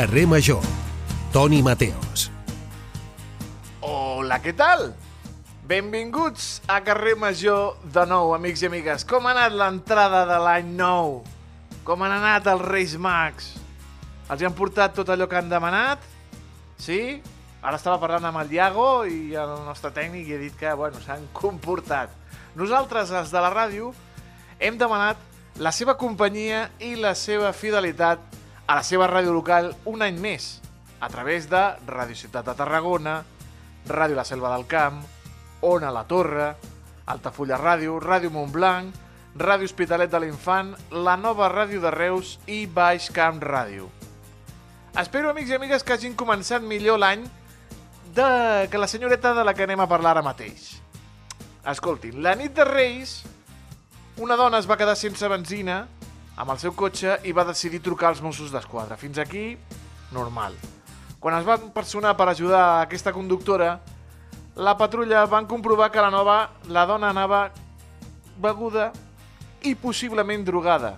Carrer Major. Toni Mateos. Hola, què tal? Benvinguts a Carrer Major de nou, amics i amigues. Com ha anat l'entrada de l'any nou? Com han anat els Reis Mags? Els han portat tot allò que han demanat? Sí? Ara estava parlant amb el Iago i el nostre tècnic i he dit que, bueno, s'han comportat. Nosaltres, els de la ràdio, hem demanat la seva companyia i la seva fidelitat a la seva ràdio local un any més, a través de Ràdio Ciutat de Tarragona, Ràdio La Selva del Camp, Ona la Torre, Altafulla Ràdio, Ràdio Montblanc, Ràdio Hospitalet de l'Infant, la nova ràdio de Reus i Baix Camp Ràdio. Espero, amics i amigues, que hagin començat millor l'any de... que la senyoreta de la que anem a parlar ara mateix. Escoltin, la nit de Reis, una dona es va quedar sense benzina amb el seu cotxe i va decidir trucar als Mossos d'Esquadra. Fins aquí, normal. Quan es van personar per ajudar a aquesta conductora, la patrulla van comprovar que la nova, la dona anava beguda i possiblement drogada.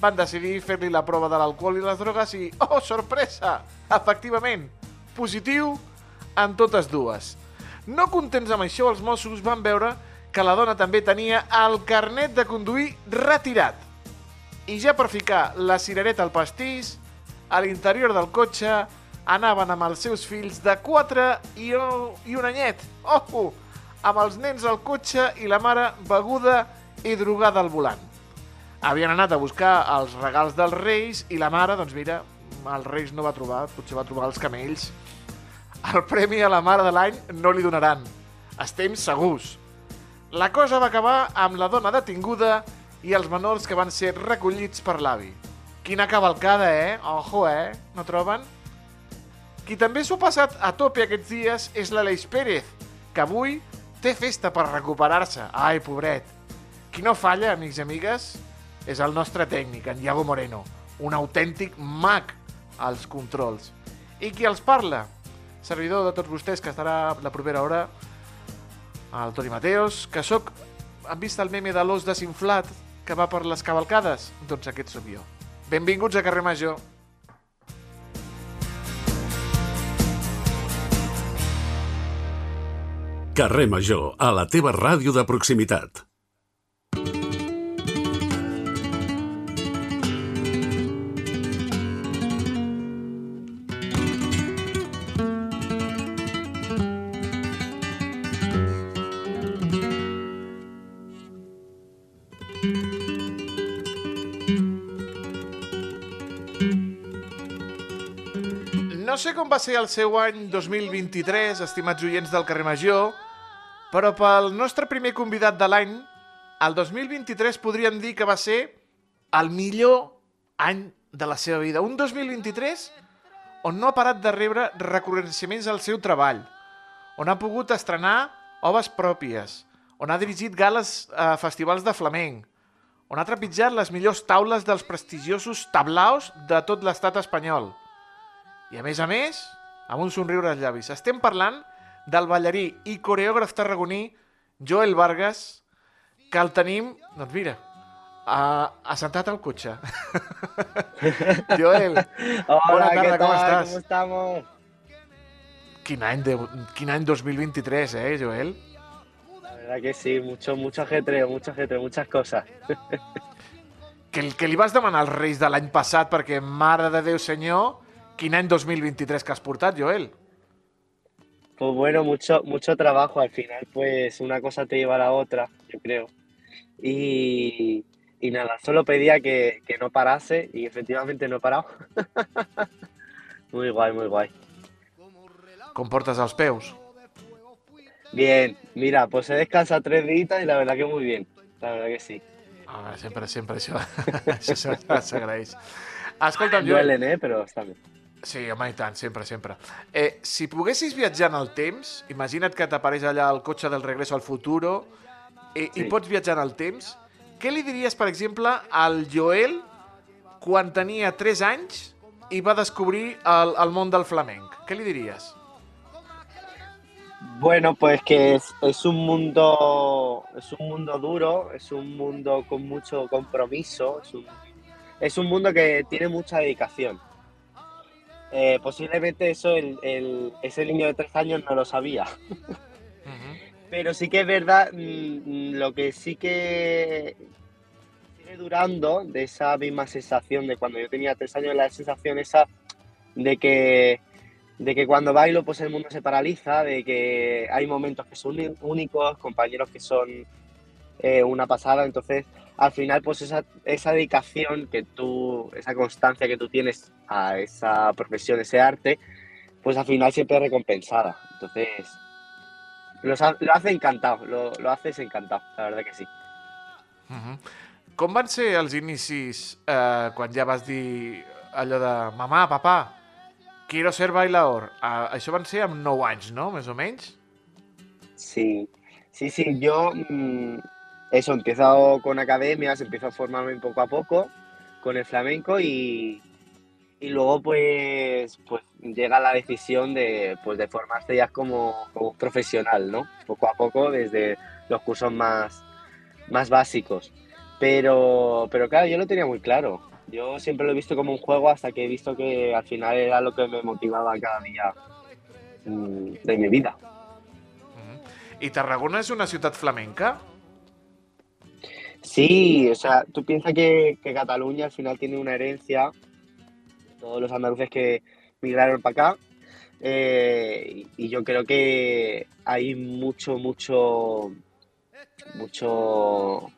Van decidir fer-li la prova de l'alcohol i les drogues i, oh, sorpresa! Efectivament, positiu en totes dues. No contents amb això, els Mossos van veure que la dona també tenia el carnet de conduir retirat. I ja per ficar la cirereta al pastís, a l'interior del cotxe anaven amb els seus fills de 4 i, i un anyet. Ojo! Amb els nens al cotxe i la mare beguda i drogada al volant. Havien anat a buscar els regals dels reis i la mare, doncs mira, els reis no va trobar, potser va trobar els camells. El premi a la mare de l'any no li donaran. Estem segurs. La cosa va acabar amb la dona detinguda i els menors que van ser recollits per l'avi. Quina cavalcada, eh? Ojo, eh? No troben? Qui també s'ho ha passat a tope aquests dies és l'Aleix Pérez, que avui té festa per recuperar-se. Ai, pobret. Qui no falla, amics i amigues, és el nostre tècnic, en Iago Moreno, un autèntic mag als controls. I qui els parla? Servidor de tots vostès, que estarà la propera hora, el Toni Mateos, que sóc... Han vist el meme de l'os desinflat que va per les cavalcades? Doncs aquest sóc jo. Benvinguts a Carrer Major. Carrer Major, a la teva ràdio de proximitat. Sé com va ser el seu any 2023, estimats oients del carrer Major, però pel nostre primer convidat de l'any, el 2023 podríem dir que va ser el millor any de la seva vida. Un 2023 on no ha parat de rebre reconeixements al seu treball, on ha pogut estrenar obres pròpies, on ha dirigit gales a festivals de flamenc, on ha trepitjat les millors taules dels prestigiosos tablaos de tot l'estat espanyol. I a més a més, amb un somriure als llavis. Estem parlant del ballarí i coreògraf tarragoní Joel Vargas, que el tenim, doncs mira, uh, assentat al cotxe. Joel, Hola, bona ¿qué tarda, com estàs? ¿Cómo estamos? Quin any, de, quin any 2023, eh, Joel? La verdad que sí, mucho, mucho ajetreo, mucho ajetreo, muchas cosas. Que, que li vas demanar als Reis de l'any passat perquè, mare de Déu senyor, quin any 2023 que has portat, Joel? Pues bueno, mucho, mucho trabajo al final, pues una cosa te lleva a la otra, yo creo. Y, y nada, solo pedía que, que no parase y efectivamente no he parado. Muy guay, muy guay. Com portes els peus? Bien, mira, pues he descansado tres días y la verdad que muy bien, la verdad que sí. Ah, sempre, sempre això, això s'agraeix. Escolta'm, Joel, Duelen, ¿eh? Pero está bien. Sí, home, i tant, sempre, sempre. Eh, si poguessis viatjar en el temps, imagina't que t'apareix allà el cotxe del Regreso al Futuro eh, i Sí. pots viatjar en el temps, què li diries, per exemple, al Joel quan tenia 3 anys i va descobrir el, el món del flamenc? Què li diries? Bueno, pues que es, es un mundo, es un mundo duro, es un mundo con mucho compromiso, es un, es un mundo que tiene mucha dedicación. Eh, posiblemente eso el, el- ese niño de tres años no lo sabía. Pero sí que es verdad, mm, mm, lo que sí que sigue durando de esa misma sensación de cuando yo tenía tres años, la sensación esa de que, de que cuando bailo pues el mundo se paraliza, de que hay momentos que son únicos, compañeros que son eh, una pasada, entonces al final pues esa, esa dedicación que tú, esa constancia que tú tienes a esa profesión, ese arte, pues al final siempre es recompensada. Entonces los lo hace encantado, lo, lo haces encantado, la verdad que sí. Mhm. Com van ser els inicis eh, quan ja vas dir allò de mamà, papà, quiero ser bailador? Uh, això van ser amb 9 anys, no? Més o menys? Sí, sí, sí, yo mm, eso, empiezo con academias, empiezo a formarme poco a poco con el flamenco y, y luego pues, pues llega la decisión de, pues, de formarse ya como, como profesional, ¿no? Poco a poco desde los cursos más, más básicos. Pero, pero claro, yo lo tenía muy claro. Yo siempre lo he visto como un juego hasta que he visto que al final era lo que me motivaba cada día mm, de mi vida. I Tarragona és una ciutat flamenca? Sí, o sea, tú piensas que, que Cataluña al final tiene una herencia, todos los andaluces que migraron para acá, eh, y, yo creo que hay mucho, mucho, mucho,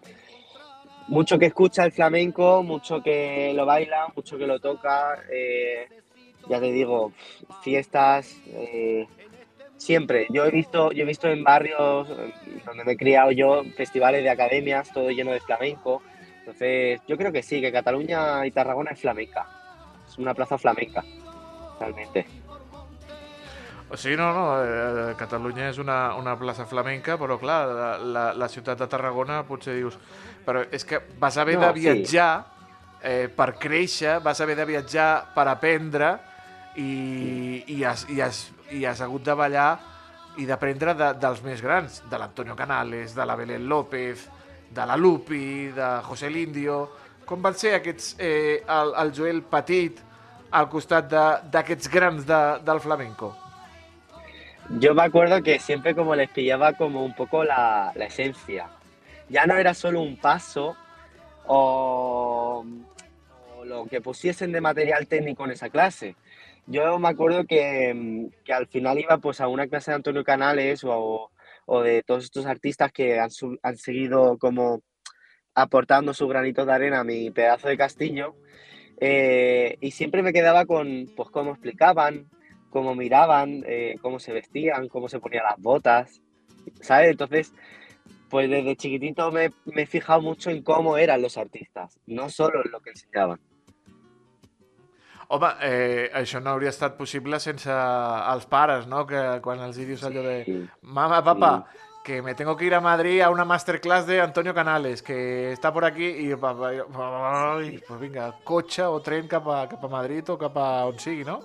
mucho que escucha el flamenco, mucho que lo baila, mucho que lo toca, eh, ya te digo, fiestas, eh, Siempre. Yo he visto, yo he visto en barrios eh, donde me he criado yo festivales de academias, todo lleno de flamenco. Entonces, yo creo que sí, que Cataluña y Tarragona es flamenca. Es una plaza flamenca, realmente. O sigui, no, no, eh, Catalunya és una, una plaça flamenca, però clar, la, la, la ciutat de Tarragona potser dius... Però és que vas haver No, de sí. viatjar eh, per créixer, vas haver de viatjar per aprendre i, i, has, i, has, i has hagut de ballar i d'aprendre de, dels més grans, de l'Antonio Canales, de la Belén López, de la Lupi, de José Lindio... Com van ser aquests, eh, el, el Joel Petit al costat d'aquests grans de, del flamenco? Yo me acuerdo que siempre como les pillaba como un poco la, la esencia. Ya no era solo un paso o, o lo que pusiesen de material técnico en esa clase. Yo me acuerdo que, mm, que al final iba pues a una clase de Antonio Canales o, o de todos estos artistas que han, han seguido como aportando su granito de arena a mi pedazo de castillo eh, y siempre me quedaba con pues cómo explicaban, cómo miraban, eh, cómo se vestían, cómo se ponían las botas, ¿sabes? Entonces, pues desde chiquitito me, me he fijado mucho en cómo eran los artistas, no solo en lo que enseñaban. Home, eh, això no hauria estat possible sense els pares, no? Que quan els dius allò de Sí. Mama, papá, que me tengo que ir a Madrid a una masterclass de Antonio Canales, que está por aquí, ai, pues vinga, cotxe o tren cap a, cap a Madrid o cap a on sigui, no?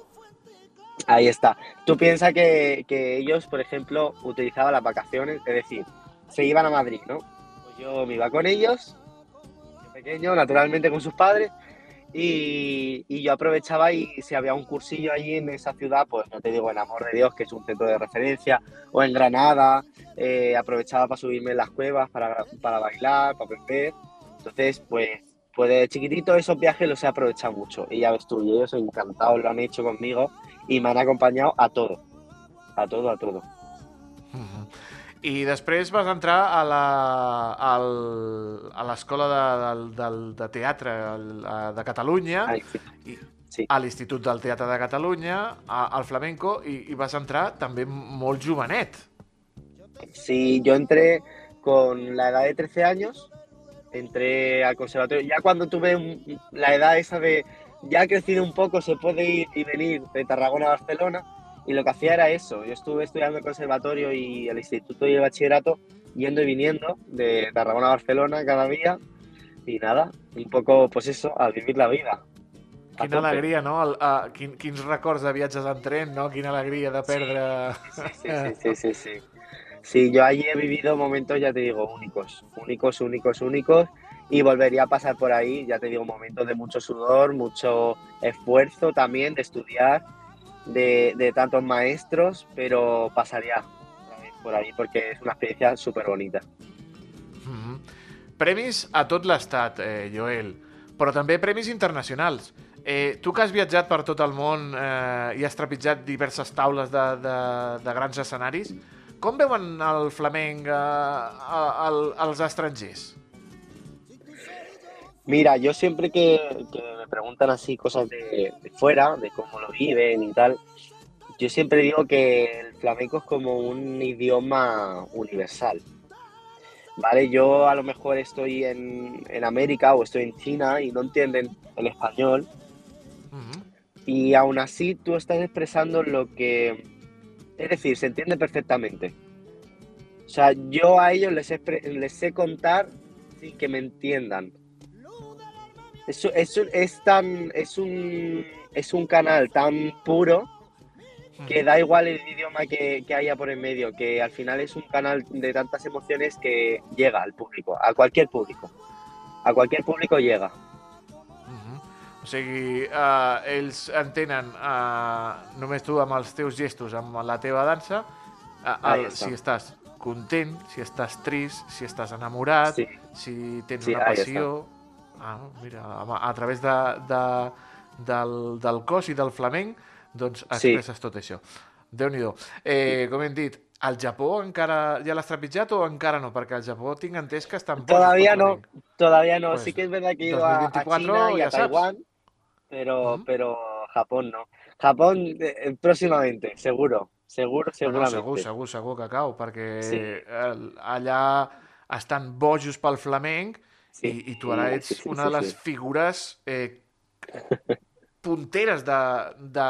Ahí está. Tú piensas que, que ellos, por ejemplo, utilizaban las vacaciones, es decir, se iban a Madrid, ¿no? Pues yo me iba con ellos, de pequeño, naturalmente con sus padres, y, yo aprovechaba y si había un cursillo allí en esa ciudad, pues no te digo en Amor de Dios, que es un centro de referencia, o en Granada, eh, aprovechaba para subirme en las cuevas, para, para bailar, para aprender. Entonces, pues, pues de chiquitito esos viajes los he aprovechado mucho. Y ya ves tú, ellos encantados lo han hecho conmigo y me han acompañado a todo. A todo, a todo. I després vas entrar a la- al- a l'escola de, de, de, de teatre de Catalunya, sí. i, Sí. a l'Institut del Teatre de Catalunya, a, al flamenco, i, i vas entrar també molt jovenet. Sí, yo entré con la edad de 13 años, entré al conservatorio. Ya cuando tuve un- la edad esa de, ya he crecido un poco, se puede ir y venir de Tarragona a Barcelona, y lo que hacía era eso. Yo estuve estudiando el conservatorio y el instituto y el bachillerato, yendo y viniendo de Tarragona a Barcelona cada día, y nada, un poco, pues eso, a vivir la vida. Quina alegria, no? El, uh, quin, quins records de viatges en tren, no? Quina alegria de perdre... Sí, sí, sí, sí, sí, sí. Sí, yo allí he vivido momentos, ya te digo, únicos, únicos, únicos, únicos. y volvería a pasar por ahí, ya te digo, momentos de mucho sudor, mucho esfuerzo también de estudiar, de, de tantos maestros, pero pasaría por ahí porque és una experiència superbonita. Mm -hmm. Premis a tot l'estat, eh, Joel, però també premis internacionals. Eh, tu que has viatjat per tot el món eh, i has trepitjat diverses taules de, de, de grans escenaris, com veuen el flamenc eh, a, als estrangers? Mira, yo siempre que, que me preguntan así cosas de, de, fuera, de cómo lo viven y tal, yo siempre digo que el flamenco es como un idioma universal. ¿Vale? Yo a lo mejor estoy en, en América o estoy en China y no entienden el español. Uh -huh. Y aún así tú estás expresando lo que... Es decir, se entiende perfectamente. O sea, yo a ellos les les sé contar sin que me entiendan. Es, es, es, tan, es, un, es un canal tan puro que da igual el idioma que, que, haya por en medio, que al final es un canal de tantas emociones que llega al público, a cualquier público. A cualquier público llega. O sigui, uh, ells entenen uh, només tu amb els teus gestos, amb la teva dansa, uh, el, si estàs content, si estàs trist, si estàs enamorat, sí. si tens sí, una passió... Ah, mira, a, a través de, de, del, del cos i del flamenc doncs expresses sí. tot això. déu nhi eh, Com hem dit, al Japó encara ja l'has trepitjat o encara no? Perquè al Japó tinc entès que estan... Todavía no, todavía no. Pues, sí que es verdad que he ido a, a China y a Taiwán, pero, uh -huh. pero Japón no. Japón eh, próximamente, seguro. Seguro, segurament. No, segur, segur, segur que cau, perquè sí. allà estan bojos pel flamenc sí. i, i tu ara ets sí, sí, una de les figures eh, punteres de, de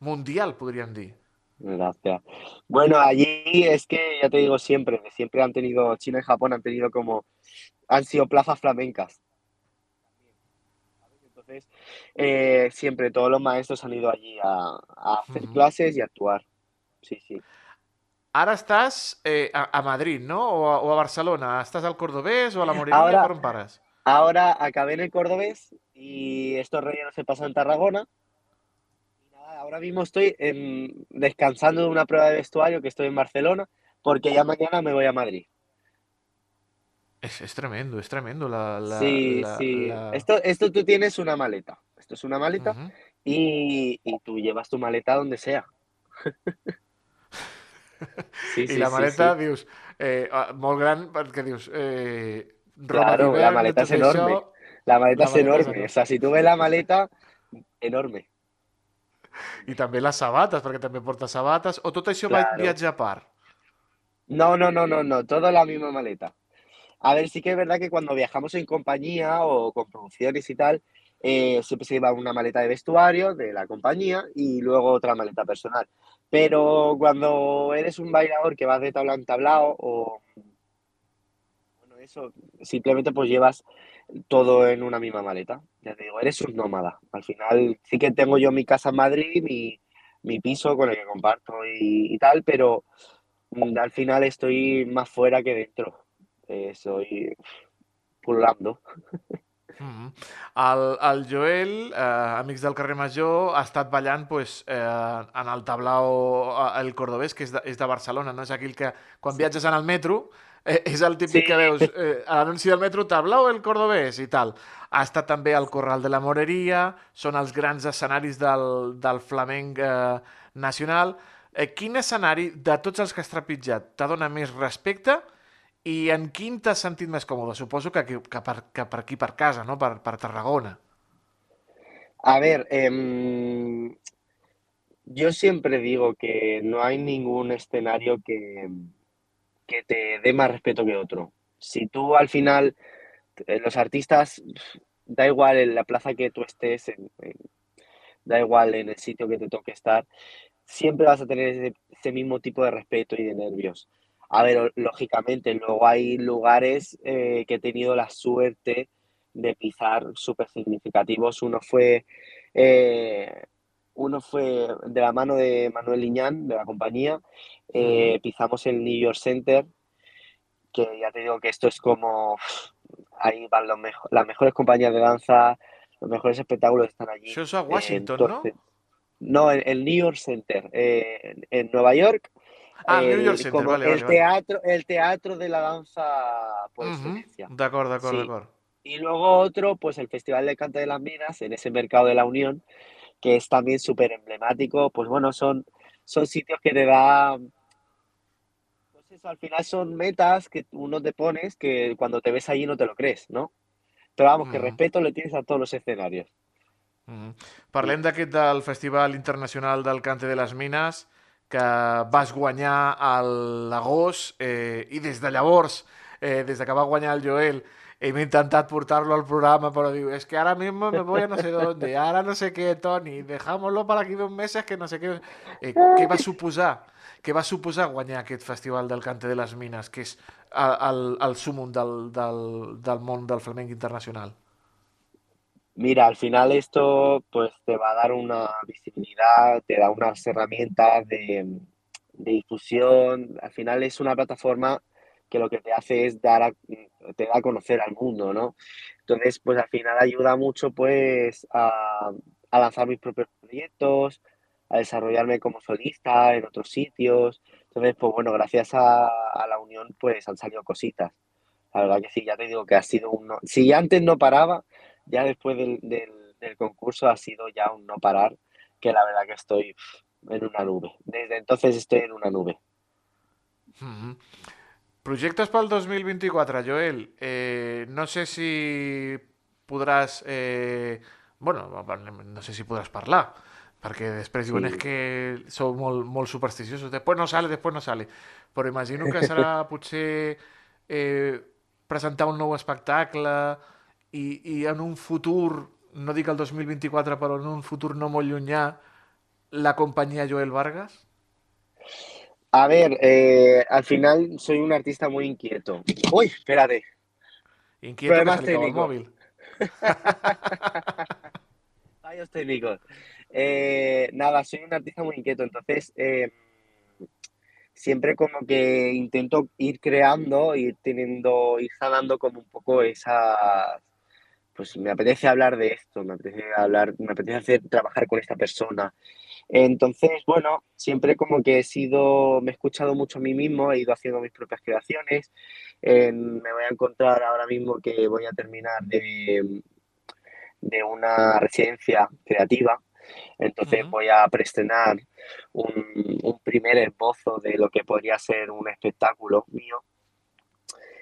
mundial, podrían decir. Gracias. Bueno, allí es que ya te digo siempre, siempre han tenido, China y Japón han tenido como, han sido plazas flamencas. Entonces, eh, siempre todos los maestros han ido allí a, a hacer uh -huh. clases y a actuar. Sí, sí. Ara estàs eh, a, a Madrid, ¿no? O a, o a Barcelona. Estàs al Cordobés o a la Morelia? Ahora, on pares? Ahora acabé en el Cordobés y estos rellenos se pasan en Tarragona. Y nada, ahora mismo estoy en, descansando de una prueba de vestuario que estoy en Barcelona porque ya mañana me voy a Madrid. Es, es tremendo, es tremendo la... la sí, la, sí. la... Esto, esto tú tienes una maleta. Esto es una maleta uh -huh. y, y, tú llevas tu maleta donde sea. sí, sí, I la maleta, sí, sí. dius, eh, molt gran, perquè dius, eh, Claro, la maleta es enorme. La maleta la es enorme. enorme. O sea, si tú ves la maleta, enorme. I també les sabates, perquè també porta sabates, o tot això claro. va viatjar a part? No, no, no, no, no, todo la misma maleta. A ver, sí que es verdad que cuando viajamos en compañía o con producciones y tal, eh, siempre se lleva una maleta de vestuario de la compañía y luego otra maleta personal. Pero cuando eres un bailador que vas de tablao en tablao o eso, simplemente pues llevas todo en una misma maleta. Ya te digo, eres un nómada. Al final sí que tengo yo mi casa en Madrid, mi, mi piso con el que comparto y, tal, pero al final estoy más fuera que dentro. Eh, soy pululando. Mm -hmm. el, el Joel, eh, Amics del carrer Major, ha estat ballant pues, eh, en el tablao eh, El Cordobès, que és de, és de Barcelona, no és aquell que quan sí. viatges en el metro eh, és el típic sí. que veus eh, a l'anunci del metro tablao el cordobès i tal. Ha estat també al Corral de la Moreria, són els grans escenaris del, del flamenc eh, nacional. Eh, quin escenari, de tots els que has trepitjat, t'ha donat més respecte i en quin t'has sentit més còmode? Suposo que, que, aquí, per casa, no? per, Tarragona. A ver, eh, yo siempre digo que no hay ningún escenario que, que te dé más respeto que otro. Si tú al final, eh, los artistas, da igual en la plaza que tú estés, da igual en el sitio que te toque estar, siempre vas a tener ese, mismo tipo de respeto y de nervios. A ver, lógicamente, luego hay lugares eh, que he tenido la suerte de pisar súper significativos. Uno fue eh, uno fue de la mano de Manuel Liñán, de la compañía. Eh, pisamos el New York Center, que ya te digo que esto es como ahí van los mejo las mejores compañías de danza, los mejores espectáculos están allí. Això és a Washington, Entonces- no? No, en el New York Center, eh, en, en Nueva York. Ah, el New York Center, como vale, el vale, vale. teatro, el teatro de la danza por Mhm. excelencia. D'acord, d'acord, Sí. d'acord. Y luego otro, pues el Festival del Cante de las Minas, en ese mercado de la Unión, que es también súper emblemático. Pues bueno, son, son sitios que te da. Pues eso, al final son metas que uno te pones que cuando te ves allí no te lo crees, ¿no? Pero vamos, que Ujú. respeto le tienes a todos los escenarios. Mm. Parlem d'aquest del Festival Internacional del Cante de les Mines que vas guanyar a l'agost eh, i des de llavors, eh, des de que va guanyar el Joel, hem intentat portar-lo al programa, però diu, es que ahora mismo me voy a no sé dónde, ahora no sé qué, Toni, dejámoslo para aquí dos meses que no sé què... Eh, què va suposar? Què va suposar guanyar aquest Festival del Cante de les Mines, que és el, el, el súmum del, del, del món del flamenc internacional? Mira, al final esto pues te va a dar una visibilidad, te da unas herramientas de, difusión. Al final es una plataforma que lo que te hace es dar a, te da a conocer al mundo, ¿no? Entonces, pues al final ayuda mucho pues a, lanzar mis propios proyectos, a desarrollarme como solista en otros sitios. Entonces, pues bueno, gracias a, la unión pues han salido cositas. La verdad que sí, ya te digo que ha sido un... Si antes no paraba, ya después del, del- del concurso ha sido ya un no parar, que la verdad que estoy en una nube. Desde entonces estoy en una nube. Mhm. Projectes pel 2024, Joel. Eh, no sé si podràs... Eh, bueno, no sé si podràs parlar, perquè després diuen Sí. és que sou molt, molt supersticiosos. Després no sale, després no sale. Però imagino que serà potser eh, presentar un nou espectacle i, i en un futur, no dic el 2024, però en un futur no molt llunyà, la companyia Joel Vargas? A ver, eh, al final soy un artista muy inquieto. Uy, espérate. Inquieto que Problemas el técnicos. mòbil. Fallos técnicos. Eh, nada, soy un artista muy inquieto, entonces eh, siempre como que intento ir creando, ir teniendo, ir sanando como un poco esas, pues me apetece hablar de esto, me apetece hablar, me apetece hacer, trabajar con esta persona. Entonces, bueno, siempre como que he sido, me he escuchado mucho a mí mismo, he ido haciendo mis propias creaciones. Eh, me voy a encontrar ahora mismo que voy a terminar de, de una residencia creativa. Entonces voy a preestrenar un, un primer esbozo de lo que podría ser un espectáculo mío.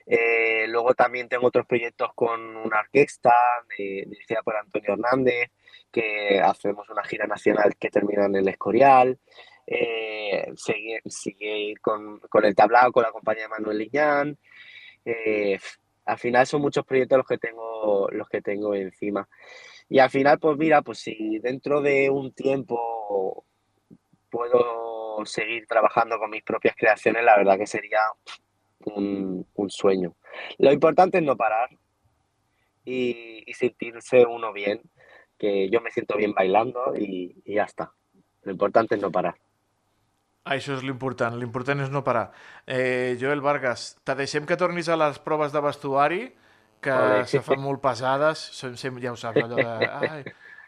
Eh, luego también tengo otros proyectos con una orquesta dirigida por Antonio Hernández, que hacemos una gira nacional que termina en el Escorial. Eh, con el tablao, con la compañía de Manuel Liñán. Eh, al final son muchos proyectos los que tengo, los que tengo encima. Y al final, pues mira, pues si dentro de un tiempo puedo seguir trabajando con mis propias creaciones, la verdad que sería un, un sueño. Lo importante es no parar y, y sentirse uno bien, que yo me siento bien bailando y, y ya está. Lo importante es no parar. Això és l'important, l'important és no parar. Eh, Joel Vargas, te deixem que tornis a les proves de vestuari, que se fan molt pesades, Som- sem- ja ho saps, allò de... Ai,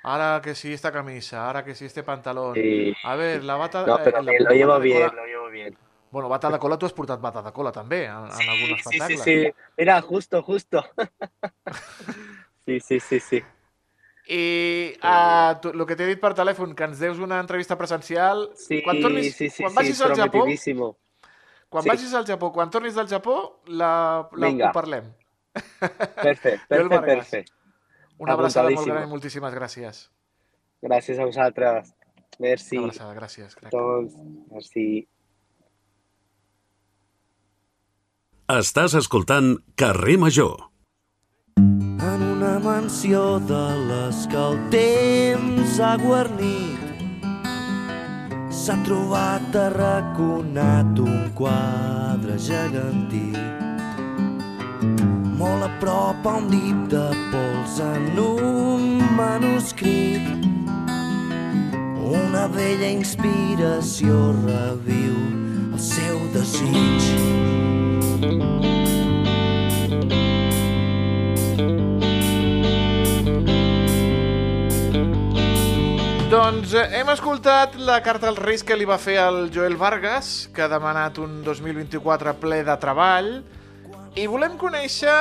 ara que sí esta camisa, ara que sí este pantalón. Y- A ver, la bata... no, eh, pero la bien, lo llevo bien, lo llevo bien. Bueno, bata de cola, tu has portat bata de cola també, en, en algun Sí, sí, espectacle. sí. Mira, justo, justo. Sí, sí, sí, sí. I uh, tu, el que t'he dit per telèfon, que ens deus una entrevista presencial, Sí, quan, tornis, sí, sí, quan sí, vagis al Japó, quan Sí. vagis al Japó, quan tornis del Japó, la, la, Vinga. ho parlem. Perfecto, Vargas. perfecto. Una abraçada molt gran i moltíssimes gràcies. Gràcies a vosaltres. Merci. Una abraçada, gràcies. Crec. Doncs, merci. Estàs escoltant Carrer Major. en una mansió de les que el temps ha guarnit s'ha trobat arraconat un quadre gegantí molt a prop a un dit de pols en un manuscrit una vella inspiració reviu el seu desig doncs eh, hem escoltat la carta als Reis que li va fer el Joel Vargas, que ha demanat un 2024 ple de treball, i volem conèixer...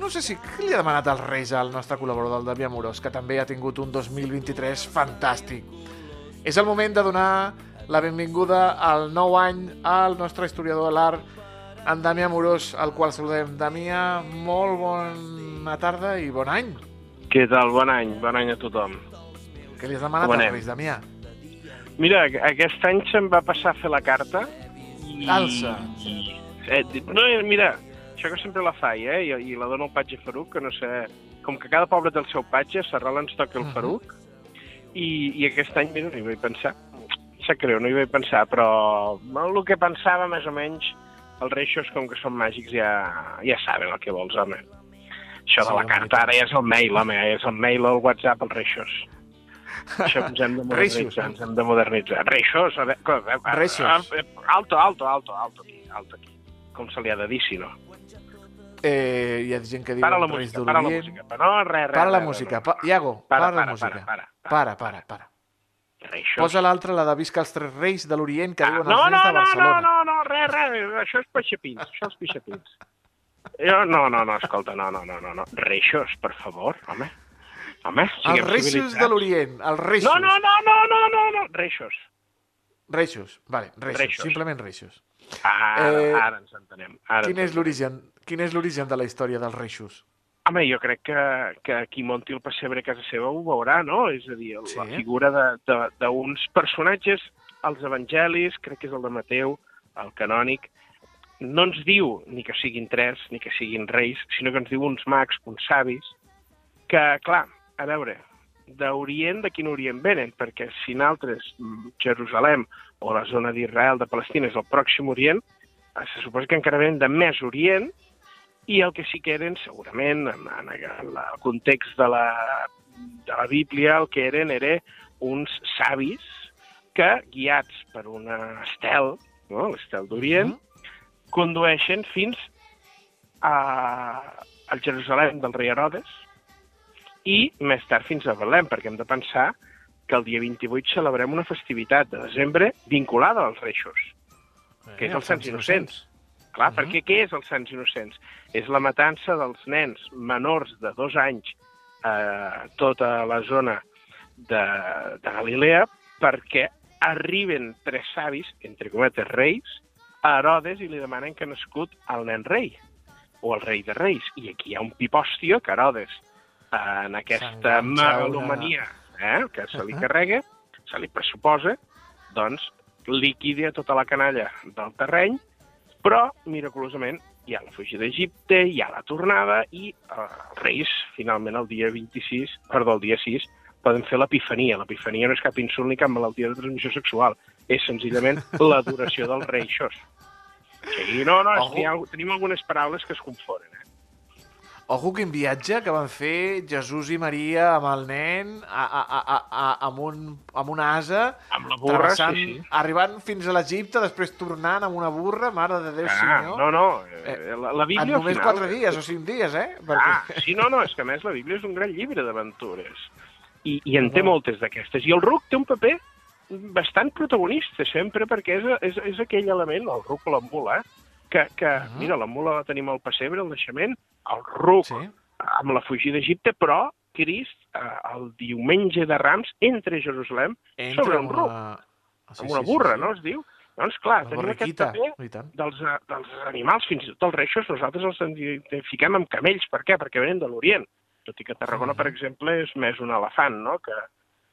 No sé si què li ha demanat el Reis al nostre col·laborador, el Davi Amorós, que també ha tingut un 2023 fantàstic. És el moment de donar la benvinguda al nou any al nostre historiador de l'art, en Damià Morós, al qual saludem. Damià, molt bona tarda i bon any. Què tal? Bon any, bon any a tothom. Què li has demanat als anem? Reis, Damià? Mira, aquest any se'm va passar a fer la carta i... Alça. i eh, no, eh, mira, això que sempre la faig, eh? I, i la dono al patge Faruc, que no sé... Com que cada poble té el seu patge, a Serral ens toca el Mhm. Faruc, i, i aquest any, mira, no hi vaig pensar. Sap greu, no hi vaig pensar, però el que pensava, més o menys, els reixos, com que són màgics, ja, ja saben el que vols, home. Això de la carta ara ja és el mail, home, ja és el mail o el WhatsApp, els reixos. Això ens hem de Reixos, modernitzar, eh? ens hem de modernitzar. Reixos, a veure... veure, Reixos. Alto, alto, alto, alto aquí, alto aquí. Com se li ha de dir, si no? Eh, hi ha gent que diu Para la música, para la música. No, res, res. Para la música. Pa Iago, para, Para, la música. para, para, para, para. Reixos. Posa l'altre, la de Visca els Tres Reis de l'Orient, que Ah, diuen no, els no, Reis de no, no, Barcelona. no, no, res, res, això és pixapins, això és pixapins. Jo, no, no, no, escolta, no, no, no, no, no. Reixos, per favor, home. Home, Els Reixos de l'Orient, els Reixos. No, no, no, no, no, no, no, Reixos. Reixos, vale, Reixos, Reixos. simplement Reixos. Ara, Eh, ara ens entenem. Ara Quin ens és quin és l'origen de la història dels Reixos? Home, jo crec que, que qui monti el pessebre a casa seva ho veurà, no? És a dir, Sí. la figura de- de- d'uns personatges, els evangelis, crec que és el de Mateu, el canònic, no ens diu ni que siguin tres, ni que siguin reis, sinó que ens diu uns mags, uns savis, que, clar, a veure, d'Orient, de quin Orient venen? Perquè si nosaltres, mm, Jerusalem o la zona d'Israel, de Palestina, és el pròxim Orient, eh, se suposa que encara venen de més Orient, i el que sí que eren, segurament, en, en el context de la, de la Bíblia, el que eren era uns savis que, guiats per una estel, no? l'estel d'Orient, condueixen fins a, al Jerusalem del rei Herodes i més tard fins a Belém, perquè hem de pensar que el dia 28 celebrem una festivitat de desembre vinculada als reixos. Que és Eh, els Sants Innocents. Clar, Mhm. perquè què és els Sants Innocents? És la matança dels nens menors de dos anys a tota la zona de, de Galilea perquè arriben tres savis, entre cometes reis, a Herodes i li demanen que ha nascut el nen rei, o el rei de reis. I aquí hi ha un pipòstio que Herodes, en aquesta megalomania eh, que se li carrega, se li pressuposa, doncs liquida tota la canalla del terreny, però, miraculosament, hi ha la fugida d'Egipte, hi ha la tornada i eh, els reis, finalment, el dia 26, perdó, el dia 6, poden fer l'epifania. L'epifania no és cap insult ni cap malaltia de transmissió sexual, és senzillament l'adoració dels reixos. Sí, no, no, Ojo. que hi ha, tenim algunes paraules que es confonen. Eh? Ojo, quin viatge que van fer Jesús i Maria amb el nen a, a, a, a, a, amb, un, amb una asa, Amb la burra, sí, sí. arribant fins a l'Egipte, després tornant amb una burra, mare de Déu Ah, senyor. no, no, eh, la, la Bíblia en només final... quatre dies o cinc dies, eh? Ah, sí, no, no, és que a més la Bíblia és un gran llibre d'aventures. I, I en té No. moltes d'aquestes. I el ruc té un paper bastant protagonista sempre perquè és, és, és aquell element, el ruc o la mula, que, que Mhm. mira, la mula la tenim al pessebre, al naixement, el ruc Sí. amb la fugida d'Egipte, però Crist, eh, el diumenge de Rams, entre Jerusalem Entra sobre un ruc, una... Sí, amb una sí, sí, burra, sí. no es diu? Doncs clar, Una tenim aquest paper dels, eh, dels animals, fins i tot els reixos, nosaltres els identifiquem amb camells. Per què? Perquè venen de l'Orient. Tot i que Tarragona, Mhm. per exemple, és més un elefant, no?, que,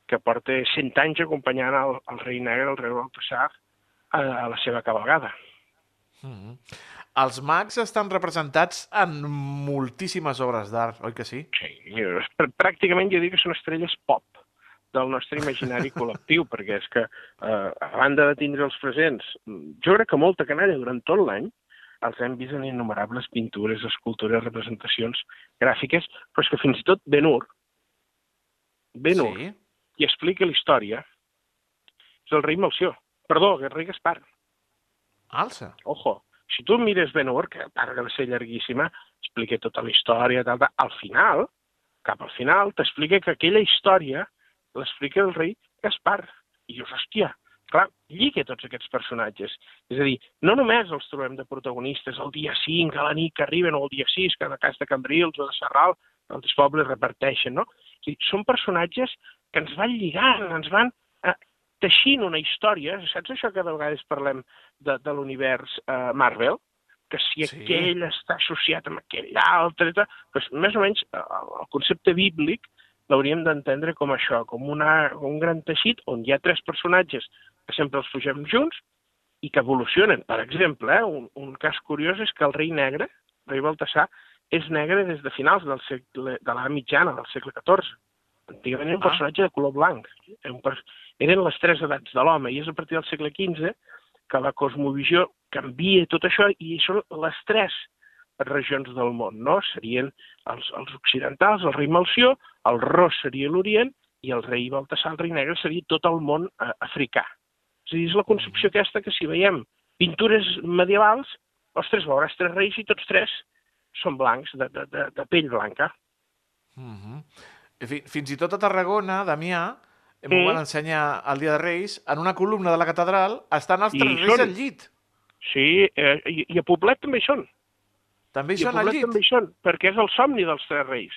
que porta 100 anys acompanyant el, el rei negre, el rei Baltasar, a, a la seva cabalgada. Mm. Els mags estan representats en moltíssimes obres d'art, oi que sí? Sí, pr- pràcticament jo dic que són estrelles pop del nostre imaginari col·lectiu, perquè és que, eh, a banda de tindre'ls presents, jo crec que molta canalla durant tot l'any els hem vist en innumerables pintures, escultures, representacions gràfiques, però és que fins i tot Ben-Hur, Ben-Hur, Sí. qui explica la història, és el rei Melció. Perdó, el rei Gaspar. Alça. Ojo, si tu mires Ben-Hur, que a part de ser llarguíssima, explica tota la història, tal, tal, al final, cap al final, t'explica que aquella història l'explica el rei Gaspar. I dius, hòstia, clar, lliga tots aquests personatges. És a dir, no només els trobem de protagonistes el dia 5, a la nit que arriben, o el dia 6, que a casa de Cambrils o de Serral, altres pobles reparteixen, no? O sigui, són personatges que ens van lligant, ens van eh, teixint una història. Saps això que de vegades parlem de, de l'univers eh, Marvel? Que si Sí. aquell està associat amb aquell altre, doncs més o menys eh, el, el concepte bíblic l'hauríem d'entendre com això, com una, un gran teixit on hi ha tres personatges que sempre els pugem junts i que evolucionen. Per exemple, eh, un, un cas curiós és que el rei negre, el rei Baltasar, és negre des de finals del segle, de la mitjana, del segle XIV. Antigament era un Ah. personatge de color blanc. Un Eren les tres edats de l'home, i és a partir del segle XV que la cosmovisió canvia tot això, i són les tres regions del món, no? Serien els, els occidentals, el rei Malció, el Ros seria l'Orient, i el rei Baltasar, el rei negre, seria tot el món eh, africà. És a dir, és la concepció aquesta que si veiem pintures medievals, ostres, veuràs tres reis i tots tres són blancs, de, de, de, de pell blanca. Mhm. Fi- Fins i tot a Tarragona, Damià, m'ho Mm. van ensenyar el dia de Reis, en una columna de la catedral estan els tres reis són. al llit. Sí, eh, i, i a Poblet també hi són. També hi I són al llit. també hi són, perquè és el somni dels tres reis.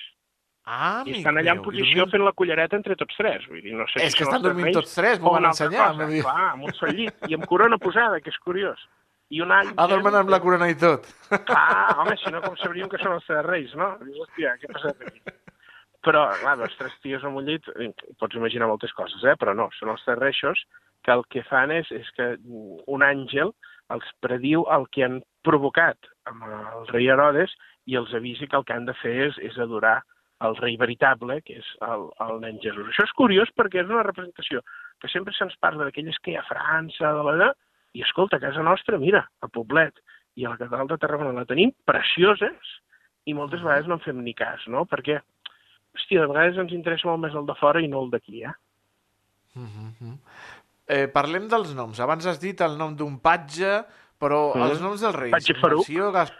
Ah, I estan allà en meu, i posició fent la cullereta entre tots tres. Vull dir, no sé És si que estan dormint reis tots tres, m'ho van ensenyar. cosa. Clar, amb un sol llit i amb corona posada, que és curiós. I un all... Ah, dormen amb la corona i tot. Clar, home, si no, com sabríem que són els tres reis, no? Hòstia, què ha passat aquí? Però, clar, els tres tios amb un llit, eh, pots imaginar moltes coses, eh? però no, són els tres reixos que el que fan és, és que un àngel els prediu el que han provocat amb el rei Herodes i els avisi que el que han de fer és, és adorar el rei veritable, que és el, el nen Jesús. Això és curiós perquè és una representació que sempre se'ns parla d'aquelles que hi ha a França, de la... i escolta, a casa nostra, mira, a Poblet i a la catedral de Tarragona la tenim precioses i moltes vegades no en fem ni cas, no? Perquè, hòstia, de vegades ens interessa molt més el de fora i no el d'aquí, eh? Mhm. Eh, parlem dels noms. Abans has dit el nom d'un patge, però Mhm. els noms dels reis. Patge Faruc. Melcior, Gas...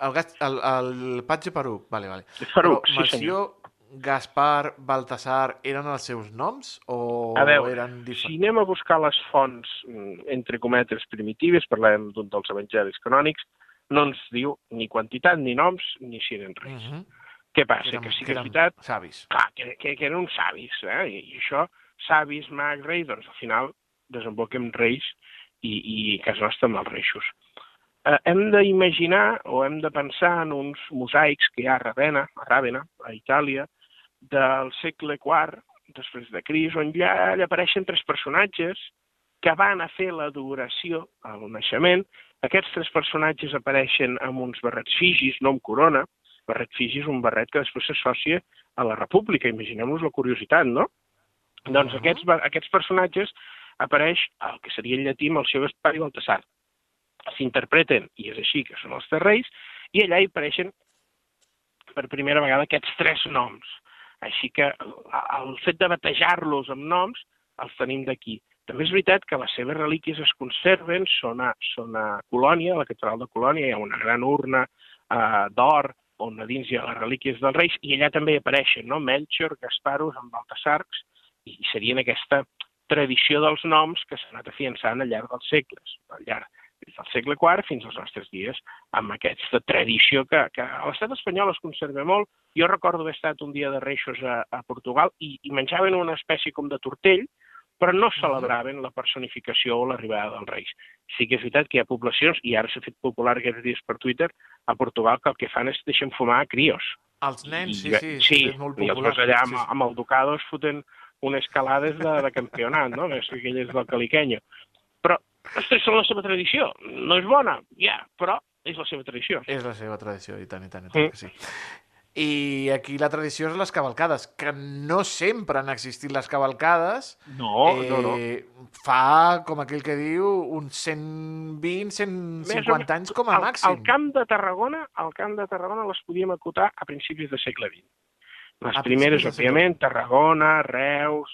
el, gas... el, el patge Faruc, vale, vale. Faruc, Però sí senyor. Melcior, Gaspar, Baltasar, eren els seus noms o A veure, eren Si diferents? anem a buscar les fonts, mm, entre cometes, primitives, parlem d'un dels evangelis canònics, no ens diu ni quantitat, ni noms, ni si eren reis. Mhm. Què passa? Eren- que sí que que és veritat Savis. clar, que, que, que eren uns savis, eh? I, i això, savis, mag, rei, doncs al final desemboquem reis i, i a casa nostra amb els reixos. Eh, hem d'imaginar o hem de pensar en uns mosaics que hi ha a Ravenna, a Ravenna, a Itàlia, del segle IV, després de Cris, on ja allà apareixen tres personatges que van a fer l'adoració al naixement. Aquests tres personatges apareixen amb uns barrets figis, no amb corona. Barret figi és un barret que després s'associa a la república. Imaginem-nos la curiositat, no? Doncs Mhm. aquests, ba- aquests personatges apareix el que seria en llatí amb el seu Gaspar i Baltasar. S'interpreten, i és així, que són els tres reis, i allà hi apareixen per primera vegada aquests tres noms. Així que el, el fet de batejar-los amb noms els tenim d'aquí. També és veritat que les seves relíquies es conserven, són a, són a Colònia, a la catedral de Colònia, hi ha una gran urna eh, d'or on a dins hi ha les relíquies dels reis, i allà també apareixen no? Melchior, Gasparus, amb Baltasarcs, i serien aquesta tradició dels noms que s'ha anat afiançant al llarg dels segles, al llarg des del segle IV fins als nostres dies, amb aquesta tradició que, que a l'estat espanyol es conserva molt. Jo recordo haver estat un dia de reixos a, a Portugal i, i menjaven una espècie com de tortell, però no celebraven la personificació o l'arribada dels reis. Sí que és veritat que hi ha poblacions, i ara s'ha fet popular aquests dies per Twitter, a Portugal que el que fan és deixen fumar a crios. Els nens, sí, I- sí, sí, és molt i els popular. allà amb, Sí, sí. amb el Ducado es foten unes escalades de, de campionat, no? Més que aquelles del Caliquenyo. Però, ostres, és la seva tradició. No és bona, ja, però és la seva tradició. És la seva tradició, i tant, i tant, i Mm. tant que sí. I aquí la tradició és les cavalcades, que no sempre han existit les cavalcades. No, no, no. eh, Fa, com aquell que diu, uns 120, 150 anys com a al, màxim. Al camp de Tarragona, al camp de Tarragona les podíem acotar a principis del segle XX. Les A primeres, òbviament, Tarragona, Reus,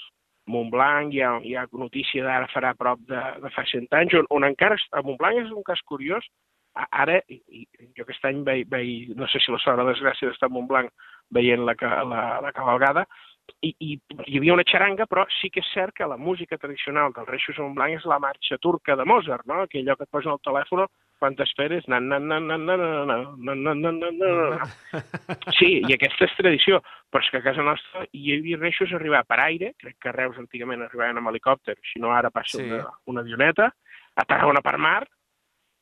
Montblanc, hi ha, hi ha notícia d'ara farà prop de, de fa 100 anys, on, on encara, a Montblanc és un cas curiós, ara, jo aquest any veig, veig, no sé si la sort o la desgràcia d'estar a Montblanc veient la, la, la cavalgada, i, i hi havia una xaranga, però sí que és cert que la música tradicional dels Reixos en Blanc és la marxa turca de Mozart, no? Aquell lloc que et posen al telèfon quan t'esperes... Na, na, na, na, na, na, na, na, na, na, na, na. Sí, i aquesta és tradició, però és que a casa nostra hi havia Reixos arribar per aire, crec que a Reus antigament arribaven amb helicòpter, si no ara passa Sí. una, una avioneta, a Tarragona per mar,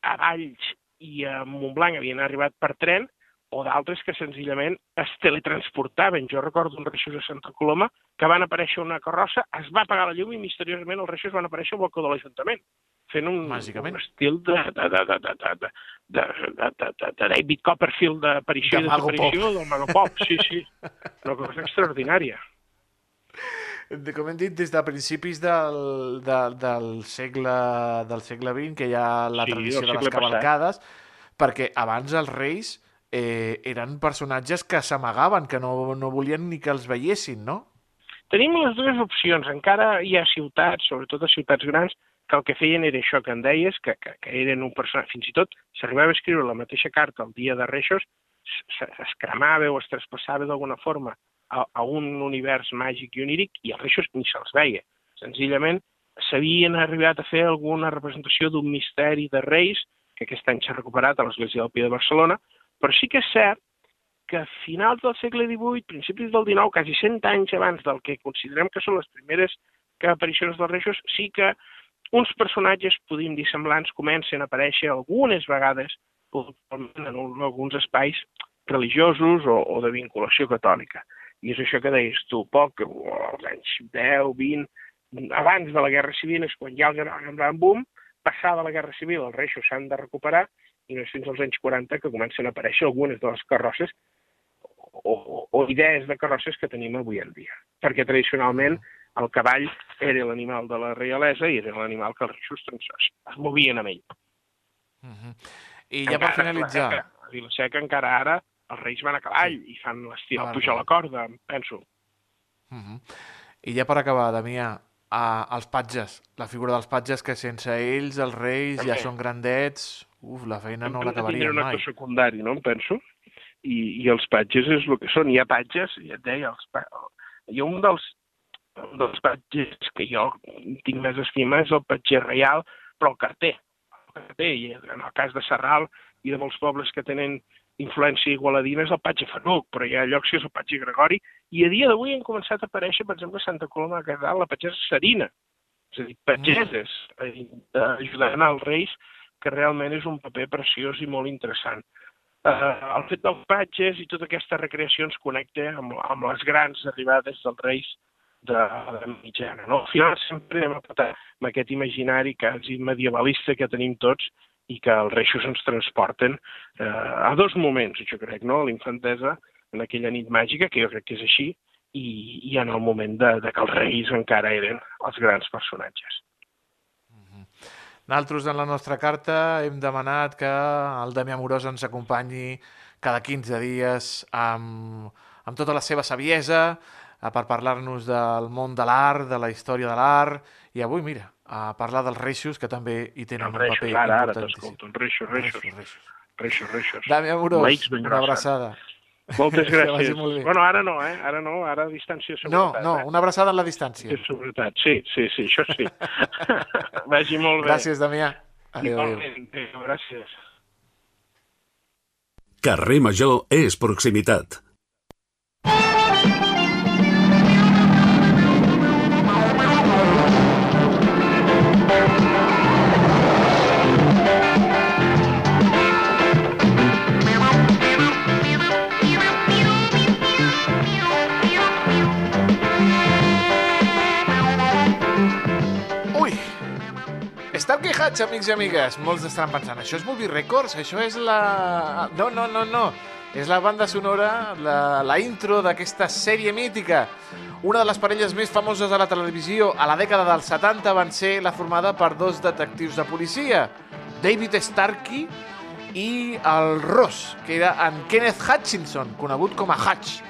a Valls i a Montblanc havien arribat per tren, o d'altres que senzillament es teletransportaven. Jo recordo uns reixos a Santa Coloma que van aparèixer una carrossa, es va apagar la llum i misteriosament els reixos van aparèixer al balcó de l'Ajuntament, fent un, un estil de, de, de, de, de, de, de, de, de, de, de, de David Copperfield d'aparició De i desaparició del Mago Pop. Sí, sí. Una cosa extraordinària. De, com hem dit, des de principis del, de, del, segle, del segle XX, que hi ha la Sí, tradició del de les segle passat. cavalcades, perquè abans els reis eh, eren personatges que s'amagaven, que no, no volien ni que els veiessin, no? Tenim les dues opcions. Encara hi ha ciutats, sobretot a ciutats grans, que el que feien era això que em deies, que, que, que eren un personatge... Fins i tot s'arribava a escriure la mateixa carta el dia de Reixos, es cremava o es traspassava d'alguna forma a, a un univers màgic i oníric i els Reixos ni se'ls veia. Senzillament s'havien arribat a fer alguna representació d'un misteri de Reis, que aquest any s'ha recuperat a l'Església del Pi de Barcelona, però sí que és cert que a finals del segle XVIII, principis del XIX, quasi 100 anys abans del que considerem que són les primeres aparicions dels reixos, sí que uns personatges, podríem dir semblants, comencen a aparèixer algunes vegades en un- alguns espais religiosos o, o de vinculació catòlica. I és això que deies tu, poc, als anys 10, 20, abans de la Guerra Civil és quan hi ha el gran, gran boom, passada la Guerra Civil els reixos s'han de recuperar i no és fins als anys 40 que comencen a aparèixer algunes de les carrosses o, o, o idees de carrosses que tenim avui en dia. Perquè tradicionalment el cavall era l'animal de la reialesa i era l'animal que els reixos doncs, es, es movien amb ell. I ja per finalitzar... A Vilaseca, a Vilaseca encara ara els reis van a cavall i fan l'estil Ah, pujar la corda, penso. Mhm. I ja per acabar, Damià, a, els patges, la figura dels patges, que sense ells els reis ja També. són grandets, uf, la feina no de tindre l'acabarien un mai. actor secundari, no em penso? I, I els patges és el que són. Hi ha patges, ja et deia, els pa... hi ha un dels, un dels patges que jo tinc més estima és el patger reial, però el carter. El carter, i en el cas de Serral i de molts pobles que tenen influència igualadina és el patge Fanuc, però hi ha llocs que és el patge Gregori, i a dia d'avui han començat a aparèixer, per exemple, a Santa Coloma de Queralt, la patgessa Serina, és a dir, patgeses, ajudant als reis, que realment és un paper preciós i molt interessant. Eh, el fet dels patges i aquesta recreació ens connecta amb, amb les grans arribades dels reis de la mitjana. No? Al final sempre hem apretat amb aquest imaginari quasi medievalista que tenim tots i que els reixos ens transporten eh, a dos moments, jo crec, no? A l'infantesa, en aquella nit màgica, que jo crec que és així, i, i en el moment de, de que els reis encara eren els grans personatges. Nosaltres, en la nostra carta, hem demanat que el Damià Morós ens acompanyi cada 15 dies amb, amb tota la seva saviesa eh, per parlar-nos del món de l'art, de la història de l'art, i avui, mira, a parlar dels reixos, que també hi tenen Els un reixos, paper ara, ara importantíssim. t'escolto, els reixos, reixos, Reixos, reixos. reixos, reixos. Damià Morós, Laics ben una abraçada. Moltes gràcies. molt bé. Bueno, ara no, eh? Ara no, ara a distància de No, seguretat. no, eh? una abraçada en la distància. De seguretat, sí, sí, sí, això sí. Vagi molt bé. Gràcies, Damià. Adéu, adéu. Igualment, adéu, gràcies. Carrer Major és proximitat. Esteu quejats, amics i amigues. Molts estaran pensant, això és Movie Records? Això és la... No, no, no, no. És la banda sonora, la, la intro d'aquesta sèrie mítica. Una de les parelles més famoses de la televisió a la dècada dels 70 van ser la formada per dos detectius de policia, David Starkey i el Ross, que era en Kenneth Hutchinson, conegut com a Hutch,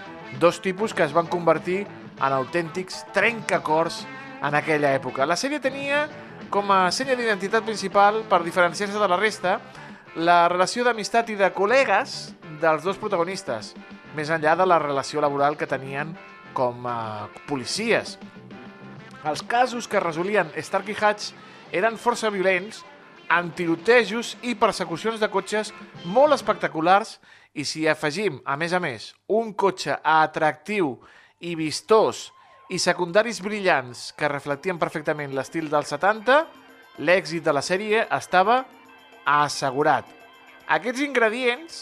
dos tipus que es van convertir en autèntics trencacors en aquella època. La sèrie tenia com a senya d'identitat principal, per diferenciar-se de la resta, la relació d'amistat i de col·legues dels dos protagonistes, més enllà de la relació laboral que tenien com a policies. Els casos que resolien Stark i Hatch eren força violents, amb tirotejos i persecucions de cotxes molt espectaculars i si afegim, a més a més, un cotxe atractiu i vistós i secundaris brillants que reflectien perfectament l'estil dels 70, l'èxit de la sèrie estava assegurat. Aquests ingredients,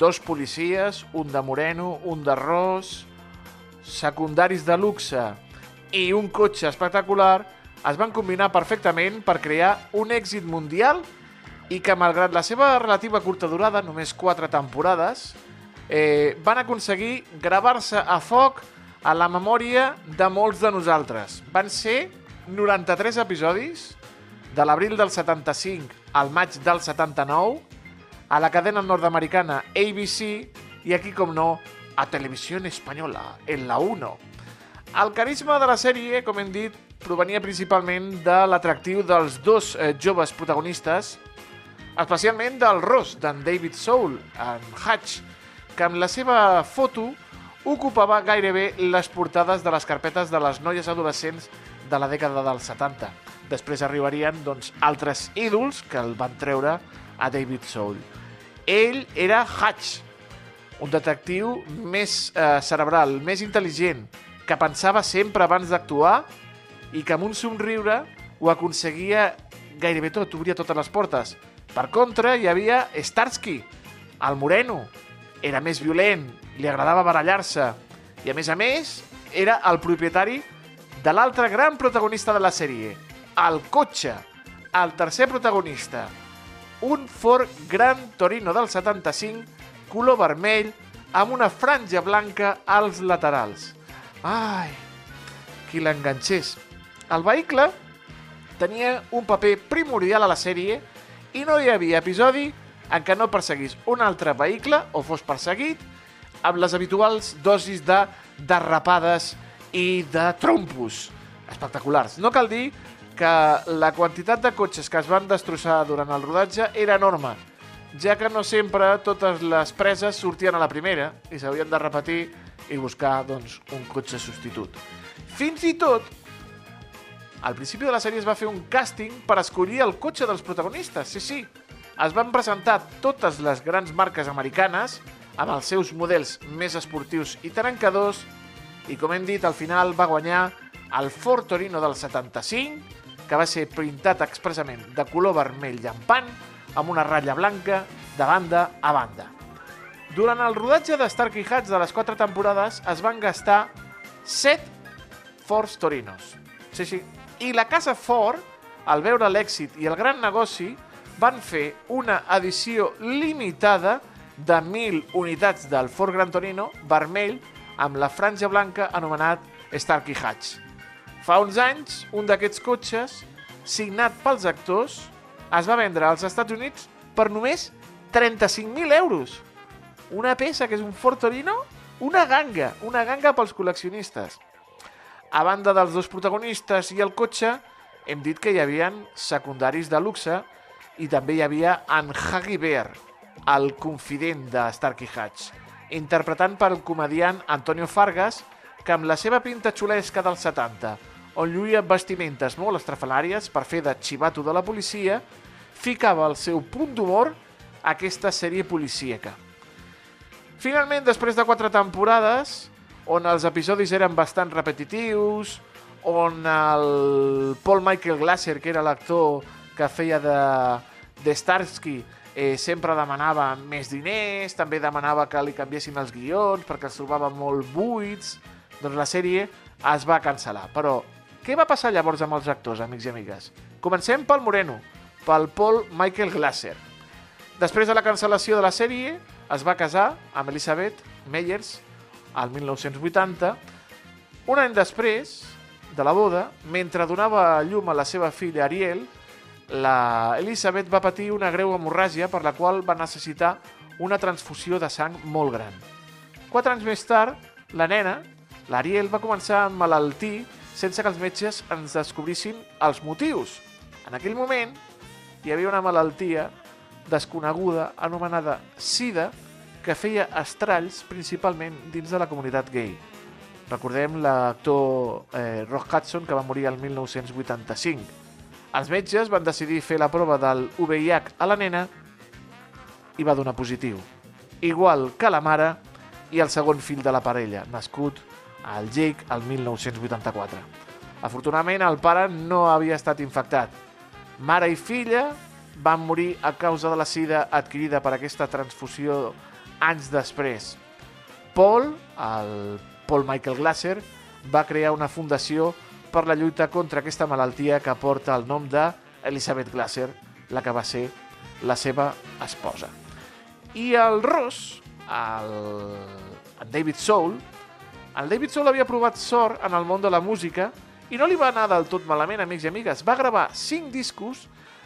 dos policies, un de moreno, un de ros, secundaris de luxe i un cotxe espectacular, es van combinar perfectament per crear un èxit mundial i que, malgrat la seva relativa curta durada, només 4 temporades, eh, van aconseguir gravar-se a foc a la memòria de molts de nosaltres. Van ser 93 episodis, de l'abril del 75 al maig del 79, a la cadena nord-americana ABC i aquí, com no, a Televisió Espanyola, en la 1. El carisma de la sèrie, com hem dit, provenia principalment de l'atractiu dels dos eh, joves protagonistes, especialment del Ross, d'en David Soul, en Hatch, que amb la seva foto ocupava gairebé les portades de les carpetes de les noies adolescents de la dècada dels 70. Després arribarien doncs, altres ídols que el van treure a David Soul. Ell era Hatch, un detectiu més eh, cerebral, més intel·ligent, que pensava sempre abans d'actuar i que amb un somriure ho aconseguia gairebé tot, obria totes les portes. Per contra, hi havia Starsky, el moreno. Era més violent, li agradava barallar-se i, a més a més, era el propietari de l'altre gran protagonista de la sèrie, el cotxe, el tercer protagonista, un Ford Gran Torino del 75, color vermell, amb una franja blanca als laterals. Ai, qui l'enganxés. El vehicle tenia un paper primordial a la sèrie i no hi havia episodi en què no perseguís un altre vehicle o fos perseguit amb les habituals dosis de derrapades i de trompos espectaculars. No cal dir que la quantitat de cotxes que es van destrossar durant el rodatge era enorme, ja que no sempre totes les preses sortien a la primera i s'havien de repetir i buscar doncs, un cotxe substitut. Fins i tot, al principi de la sèrie es va fer un càsting per escollir el cotxe dels protagonistes, sí, sí. Es van presentar totes les grans marques americanes amb els seus models més esportius i trencadors i, com hem dit, al final va guanyar el Ford Torino del 75, que va ser printat expressament de color vermell llampant amb una ratlla blanca de banda a banda. Durant el rodatge de Stark i Hatch de les quatre temporades es van gastar 7 Fords Torinos. Sí, sí. I la casa Ford, al veure l'èxit i el gran negoci, van fer una edició limitada de 1.000 unitats del Ford Gran Torino vermell amb la franja blanca anomenat Stark i Hatch. Fa uns anys, un d'aquests cotxes, signat pels actors, es va vendre als Estats Units per només 35.000 euros. Una peça que és un Ford Torino, una ganga, una ganga pels col·leccionistes. A banda dels dos protagonistes i el cotxe, hem dit que hi havia secundaris de luxe i també hi havia en Huggy Bear, el confident de Starkey Hatch, interpretant per el comediant Antonio Fargas, que amb la seva pinta xulesca dels 70, on lluïa vestimentes molt estrafalàries per fer de xivato de la policia, ficava el seu punt d'humor a aquesta sèrie policíaca. Finalment, després de quatre temporades, on els episodis eren bastant repetitius, on el Paul Michael Glaser, que era l'actor que feia de, de Starsky, eh, sempre demanava més diners, també demanava que li canviessin els guions perquè els trobava molt buits, doncs la sèrie es va cancel·lar. Però què va passar llavors amb els actors, amics i amigues? Comencem pel Moreno, pel Paul Michael Glaser. Després de la cancel·lació de la sèrie, es va casar amb Elizabeth Meyers al 1980. Un any després de la boda, mentre donava llum a la seva filla Ariel, la Elizabeth va patir una greu hemorràgia per la qual va necessitar una transfusió de sang molt gran. Quatre anys més tard, la nena, l'Ariel, va començar a emmalaltir sense que els metges ens descobrissin els motius. En aquell moment, hi havia una malaltia desconeguda anomenada SIDA que feia estralls principalment dins de la comunitat gay. Recordem l'actor eh, Rock Hudson, que va morir el 1985. Els metges van decidir fer la prova del VIH a la nena i va donar positiu. Igual que la mare i el segon fill de la parella, nascut al Jake el 1984. Afortunadament, el pare no havia estat infectat. Mare i filla van morir a causa de la sida adquirida per aquesta transfusió anys després. Paul, el Paul Michael Glasser, va crear una fundació per la lluita contra aquesta malaltia que porta el nom d'Elizabeth Glasser, la que va ser la seva esposa. I el Ross, el, el David Soul, el David Soul havia provat sort en el món de la música i no li va anar del tot malament, amics i amigues. Va gravar 5 discos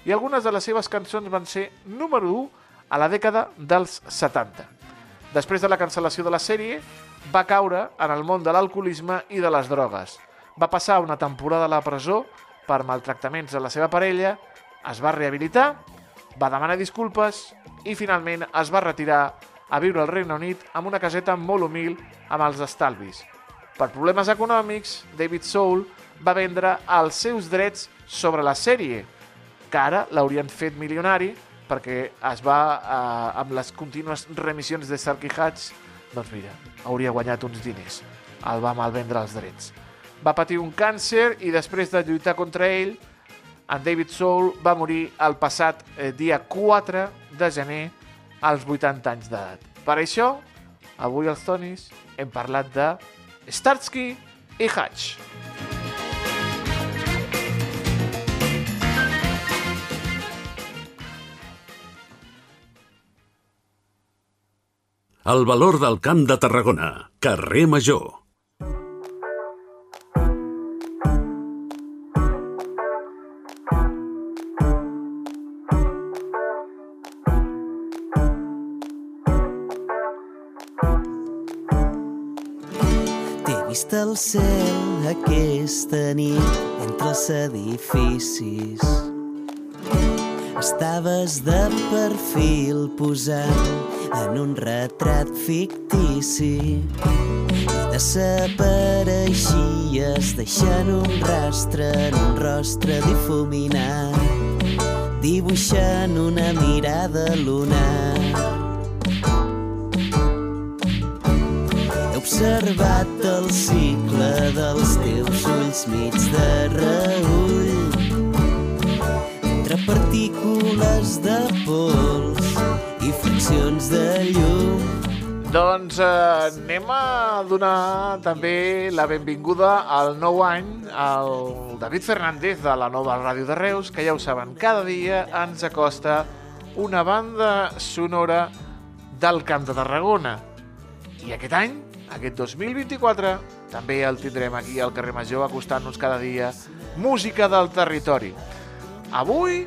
i algunes de les seves cançons van ser número 1 a la dècada dels 70. Després de la cancel·lació de la sèrie, va caure en el món de l'alcoholisme i de les drogues. Va passar una temporada a la presó per maltractaments a la seva parella, es va rehabilitar, va demanar disculpes i finalment es va retirar a viure al Regne Unit amb una caseta molt humil amb els estalvis. Per problemes econòmics, David Soul va vendre els seus drets sobre la sèrie, que ara l'haurien fet milionari perquè es va, eh, amb les contínues remissions de Sarky Hatch, doncs mira, hauria guanyat uns diners. El va malvendre els drets. Va patir un càncer i després de lluitar contra ell, en David Soul va morir el passat eh, dia 4 de gener als 80 anys d'edat. Per això, avui als Tonis hem parlat de Starsky i Hatch. El valor del Camp de Tarragona, carrer Major. Cel aquesta nit entre els edificis. Estaves de perfil posant en un retrat fictici. Desapareixies deixant un rastre en un rostre difuminat, dibuixant una mirada lunar. Observat el cicle dels teus ulls mig de reull entre partícules de pols i fraccions de llum. Doncs eh, anem a donar també la benvinguda al nou any al David Fernández de la nova Ràdio de Reus, que ja ho saben, cada dia ens acosta una banda sonora del Camp de Tarragona. I aquest any, aquest 2024, també el tindrem aquí al carrer Major acostant-nos cada dia música del territori. Avui,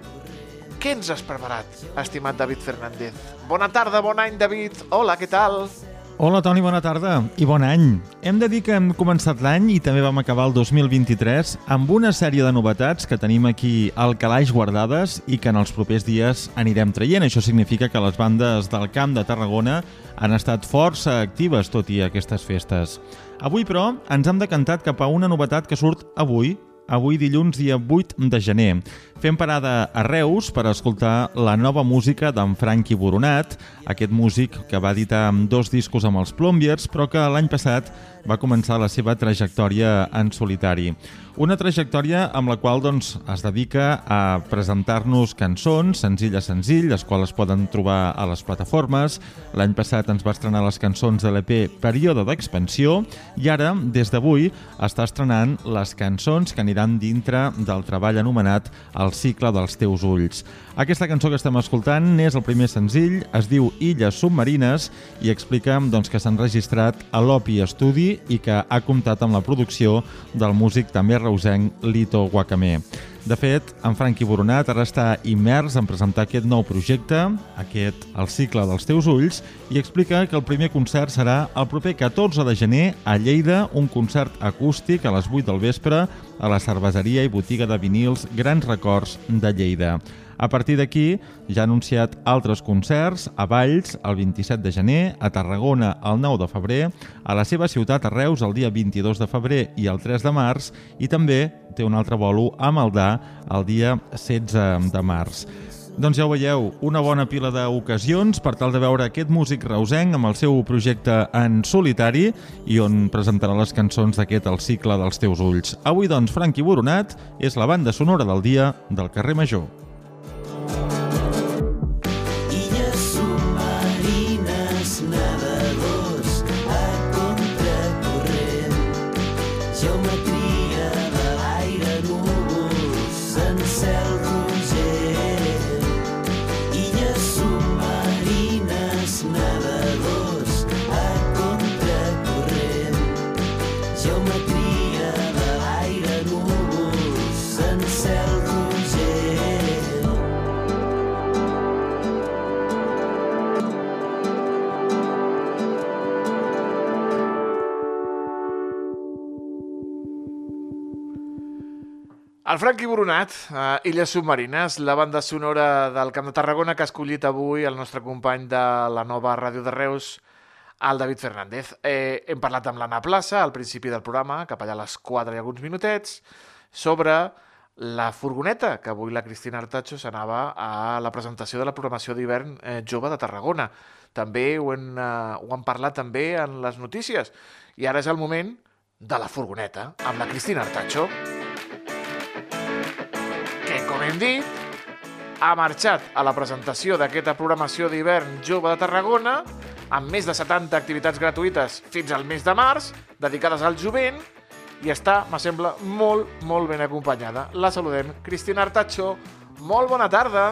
què ens has preparat, estimat David Fernández? Bona tarda, bon any, David. Hola, què tal? Hola Toni, bona tarda i bon any. Hem de dir que hem començat l'any i també vam acabar el 2023 amb una sèrie de novetats que tenim aquí al calaix guardades i que en els propers dies anirem traient. Això significa que les bandes del Camp de Tarragona han estat força actives tot i aquestes festes. Avui, però, ens hem decantat cap a una novetat que surt avui, avui dilluns dia 8 de gener. Fem parada a Reus per escoltar la nova música d'en Franqui Boronat, aquest músic que va editar dos discos amb els Plombiers, però que l'any passat va començar la seva trajectòria en solitari. Una trajectòria amb la qual doncs, es dedica a presentar-nos cançons, senzill a senzill, les quals es poden trobar a les plataformes. L'any passat ens va estrenar les cançons de l'EP Període d'Expansió i ara, des d'avui, està estrenant les cançons que aniran dintre del treball anomenat El cicle dels teus ulls. Aquesta cançó que estem escoltant és el primer senzill, es diu Illes Submarines i explica doncs, que s'han registrat a l'Opi Estudi i que ha comptat amb la producció del músic també reusenc Lito Guacamé. De fet, en Franqui Boronat ara està immers en presentar aquest nou projecte, aquest El cicle dels teus ulls, i explica que el primer concert serà el proper 14 de gener a Lleida, un concert acústic a les 8 del vespre a la cerveseria i botiga de vinils Grans Records de Lleida. A partir d'aquí, ja ha anunciat altres concerts a Valls el 27 de gener, a Tarragona el 9 de febrer, a la seva ciutat a Reus el dia 22 de febrer i el 3 de març, i també té un altre bolo a Maldà el dia 16 de març. Doncs ja ho veieu, una bona pila d'ocasions per tal de veure aquest músic reusenc amb el seu projecte en solitari i on presentarà les cançons d'aquest El cicle dels teus ulls. Avui, doncs, Franqui Boronat és la banda sonora del dia del carrer Major. El Franqui Boronat, uh, Illes Submarines, la banda sonora del Camp de Tarragona que ha escollit avui el nostre company de la nova Ràdio de Reus, el David Fernández. Eh, hem parlat amb l'Anna Plaça al principi del programa, cap allà a les 4 i alguns minutets, sobre la furgoneta, que avui la Cristina Artacho s'anava a la presentació de la programació d'hivern eh, jove de Tarragona. També ho, hem, eh, ho han parlat també en les notícies. I ara és el moment de la furgoneta, amb la Cristina Artacho que, com hem dit, ha marxat a la presentació d'aquesta programació d'hivern jove de Tarragona amb més de 70 activitats gratuïtes fins al mes de març, dedicades al jovent, i està, me sembla, molt, molt ben acompanyada. La saludem. Cristina Artacho, molt bona tarda.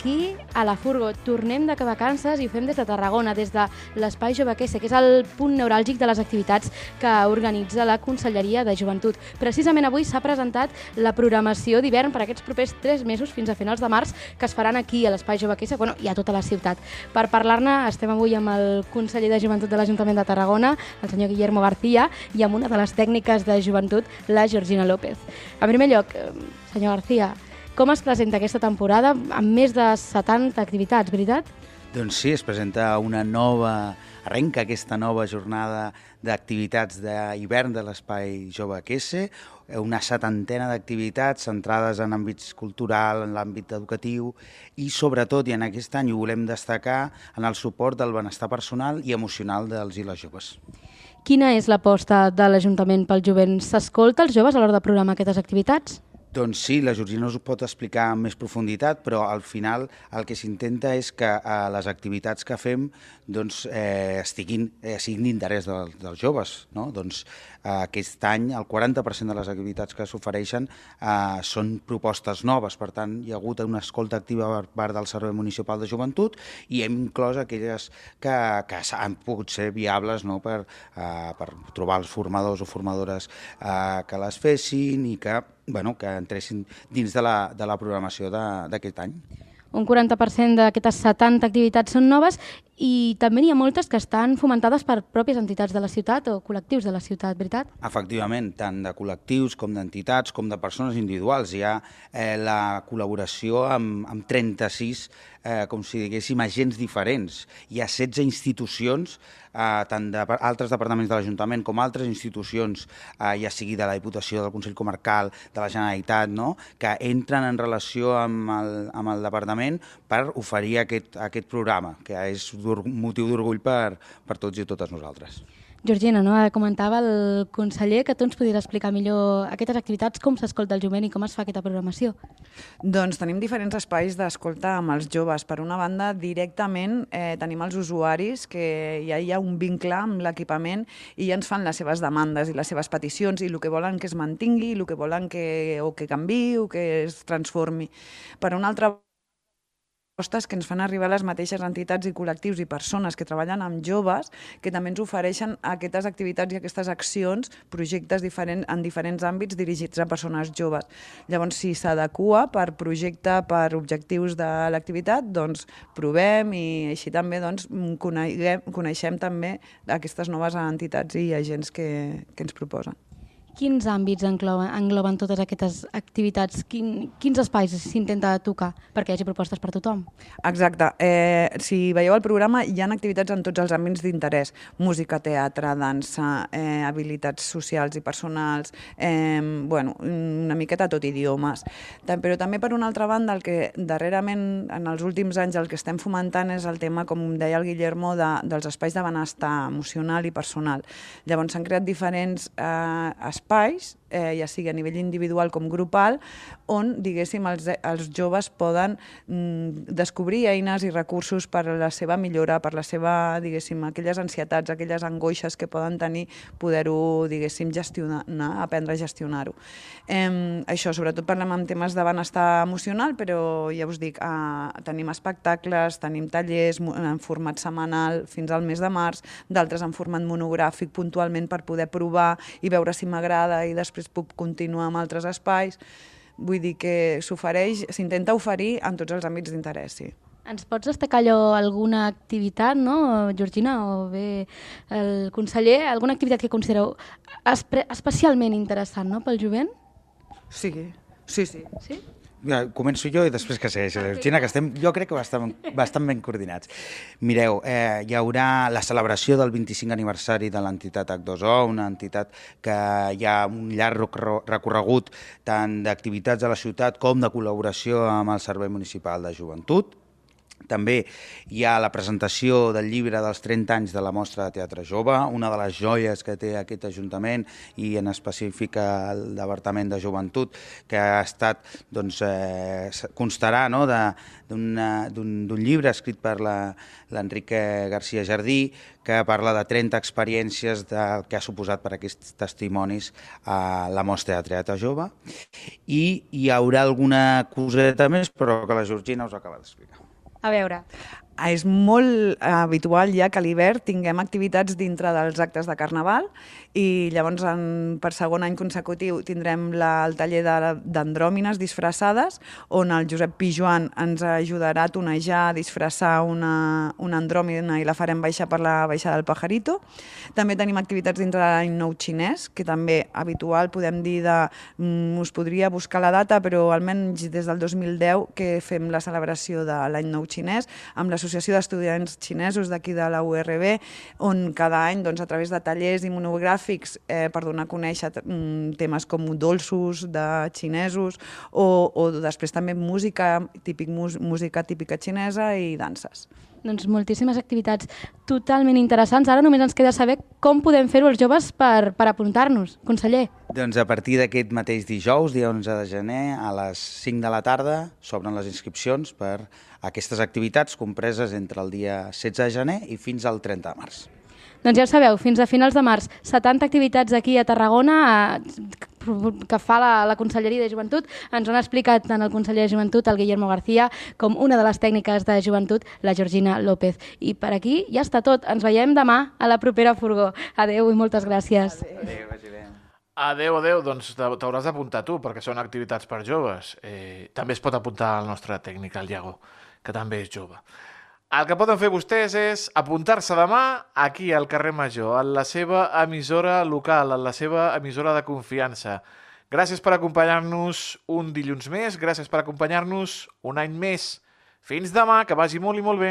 Aquí a la Furgo. Tornem de vacances i ho fem des de Tarragona, des de l'Espai Jove Quesse, que és el punt neuràlgic de les activitats que organitza la Conselleria de Joventut. Precisament avui s'ha presentat la programació d'hivern per aquests propers tres mesos fins a finals de març que es faran aquí a l'Espai Jove Quesse bueno, i a tota la ciutat. Per parlar-ne estem avui amb el conseller de Joventut de l'Ajuntament de Tarragona, el senyor Guillermo García, i amb una de les tècniques de joventut, la Georgina López. En primer lloc, eh, senyor García, com es presenta aquesta temporada amb més de 70 activitats, veritat? Doncs sí, es presenta una nova, arrenca aquesta nova jornada d'activitats d'hivern de l'Espai Jove Quesse, una setantena d'activitats centrades en àmbits cultural, en l'àmbit educatiu i sobretot, i en aquest any ho volem destacar, en el suport del benestar personal i emocional dels i les joves. Quina és l'aposta de l'Ajuntament pel jovent? S'escolta els joves a l'hora de programar aquestes activitats? Doncs sí, la Georgina us ho pot explicar amb més profunditat, però al final el que s'intenta és que eh, les activitats que fem doncs, eh, estiguin, eh, siguin d'interès del, dels joves. No? Doncs, aquest any el 40% de les activitats que s'ofereixen eh, són propostes noves, per tant hi ha hagut una escolta activa per part del Servei Municipal de Joventut i hem inclòs aquelles que, que han pogut ser viables no? per, eh, per trobar els formadors o formadores eh, que les fessin i que bueno, que entressin dins de la, de la programació d'aquest any. Un 40% d'aquestes 70 activitats són noves i també n'hi ha moltes que estan fomentades per pròpies entitats de la ciutat o col·lectius de la ciutat, veritat? Efectivament, tant de col·lectius com d'entitats com de persones individuals. Hi ha eh, la col·laboració amb, amb 36, eh, com si diguéssim, agents diferents. Hi ha 16 institucions, eh, tant d'altres departaments de l'Ajuntament com altres institucions, eh, ja sigui de la Diputació, del Consell Comarcal, de la Generalitat, no? que entren en relació amb el, amb el departament per oferir aquest, aquest programa, que és motiu d'orgull per, per tots i totes nosaltres. Georgina, no? comentava el conseller que tu ens podries explicar millor aquestes activitats, com s'escolta el jovent i com es fa aquesta programació. Doncs tenim diferents espais d'escolta amb els joves. Per una banda, directament eh, tenim els usuaris, que ja hi ha un vincle amb l'equipament i ja ens fan les seves demandes i les seves peticions i el que volen que es mantingui, el que volen que, o que canvi o que es transformi. Per una altra propostes que ens fan arribar les mateixes entitats i col·lectius i persones que treballen amb joves que també ens ofereixen aquestes activitats i aquestes accions, projectes diferents en diferents àmbits dirigits a persones joves. Llavors, si s'adequa per projecte, per objectius de l'activitat, doncs provem i així també doncs, coneguem, coneixem també aquestes noves entitats i agents que, que ens proposen. Quins àmbits engloben, engloben totes aquestes activitats? Quin, quins espais s'intenta tocar perquè hi hagi propostes per tothom? Exacte. Eh, si veieu el programa, hi ha activitats en tots els àmbits d'interès. Música, teatre, dansa, eh, habilitats socials i personals, eh, bueno, una miqueta tot idiomes. Però també, per una altra banda, el que darrerament, en els últims anys, el que estem fomentant és el tema, com deia el Guillermo, de, dels espais de benestar emocional i personal. Llavors s'han creat diferents eh, espais pais eh, ja sigui a nivell individual com grupal, on, diguéssim, els, els joves poden mm, descobrir eines i recursos per a la seva millora, per la seva, diguéssim, aquelles ansietats, aquelles angoixes que poden tenir, poder-ho, diguéssim, gestionar, aprendre a gestionar-ho. Eh, això, sobretot parlem amb temes de benestar emocional, però ja us dic, eh, tenim espectacles, tenim tallers en format setmanal fins al mes de març, d'altres en format monogràfic puntualment per poder provar i veure si m'agrada i després després puc continuar amb altres espais. Vull dir que s'ofereix, s'intenta oferir en tots els àmbits d'interès, sí. Ens pots destacar allò, alguna activitat, no, Georgina, o bé el conseller, alguna activitat que considereu especialment interessant no, pel jovent? Sí, sí, sí. Sí? Ja, començo jo i després que segueixi la Georgina, que estem, jo crec que bastant, bastant ben coordinats. Mireu, eh, hi haurà la celebració del 25 aniversari de l'entitat H2O, una entitat que hi ha un llarg recorregut tant d'activitats a la ciutat com de col·laboració amb el Servei Municipal de Joventut també hi ha la presentació del llibre dels 30 anys de la mostra de teatre jove, una de les joies que té aquest Ajuntament i en específic el Departament de Joventut, que ha estat, doncs, eh, constarà no, d'un llibre escrit per l'Enrique García Jardí, que parla de 30 experiències de, que ha suposat per aquests testimonis a la mostra de teatre jove. I hi haurà alguna coseta més, però que la Georgina us acaba d'explicar. A veure. És molt habitual ja que a l'hivern tinguem activitats dintre dels actes de Carnaval i llavors en, per segon any consecutiu tindrem la, el taller d'andròmines disfressades on el Josep Pijuan ens ajudarà a tonejar, a disfressar una, una andròmina i la farem baixar per la baixada del Pajarito. També tenim activitats dintre de l'any nou xinès, que també habitual, podem dir de... Mm, us podria buscar la data, però almenys des del 2010 que fem la celebració de l'any nou xinès amb l'Associació d'Estudiants Xinesos d'aquí de la URB, on cada any doncs, a través de tallers i monogràfics eh, per donar a conèixer mm, temes com dolços de xinesos o, o després també música, típic, música típica xinesa i danses. Doncs moltíssimes activitats totalment interessants. Ara només ens queda saber com podem fer-ho els joves per, per apuntar-nos. Conseller. Doncs a partir d'aquest mateix dijous, dia 11 de gener, a les 5 de la tarda, s'obren les inscripcions per aquestes activitats compreses entre el dia 16 de gener i fins al 30 de març. Doncs ja ho sabeu, fins a finals de març, 70 activitats aquí a Tarragona que fa la, la Conselleria de Joventut. Ens han explicat tant el conseller de Joventut, el Guillermo García, com una de les tècniques de Joventut, la Georgina López. I per aquí ja està tot. Ens veiem demà a la propera furgó. Adeu i moltes gràcies. Adéu, vagi bé. Adéu, adéu, doncs t'hauràs d'apuntar tu, perquè són activitats per joves. Eh, també es pot apuntar el nostre tècnic, el Iago, que també és jove. El que poden fer vostès és apuntar-se demà aquí al carrer Major, a la seva emissora local, a la seva emissora de confiança. Gràcies per acompanyar-nos un dilluns més, gràcies per acompanyar-nos un any més. Fins demà, que vagi molt i molt bé.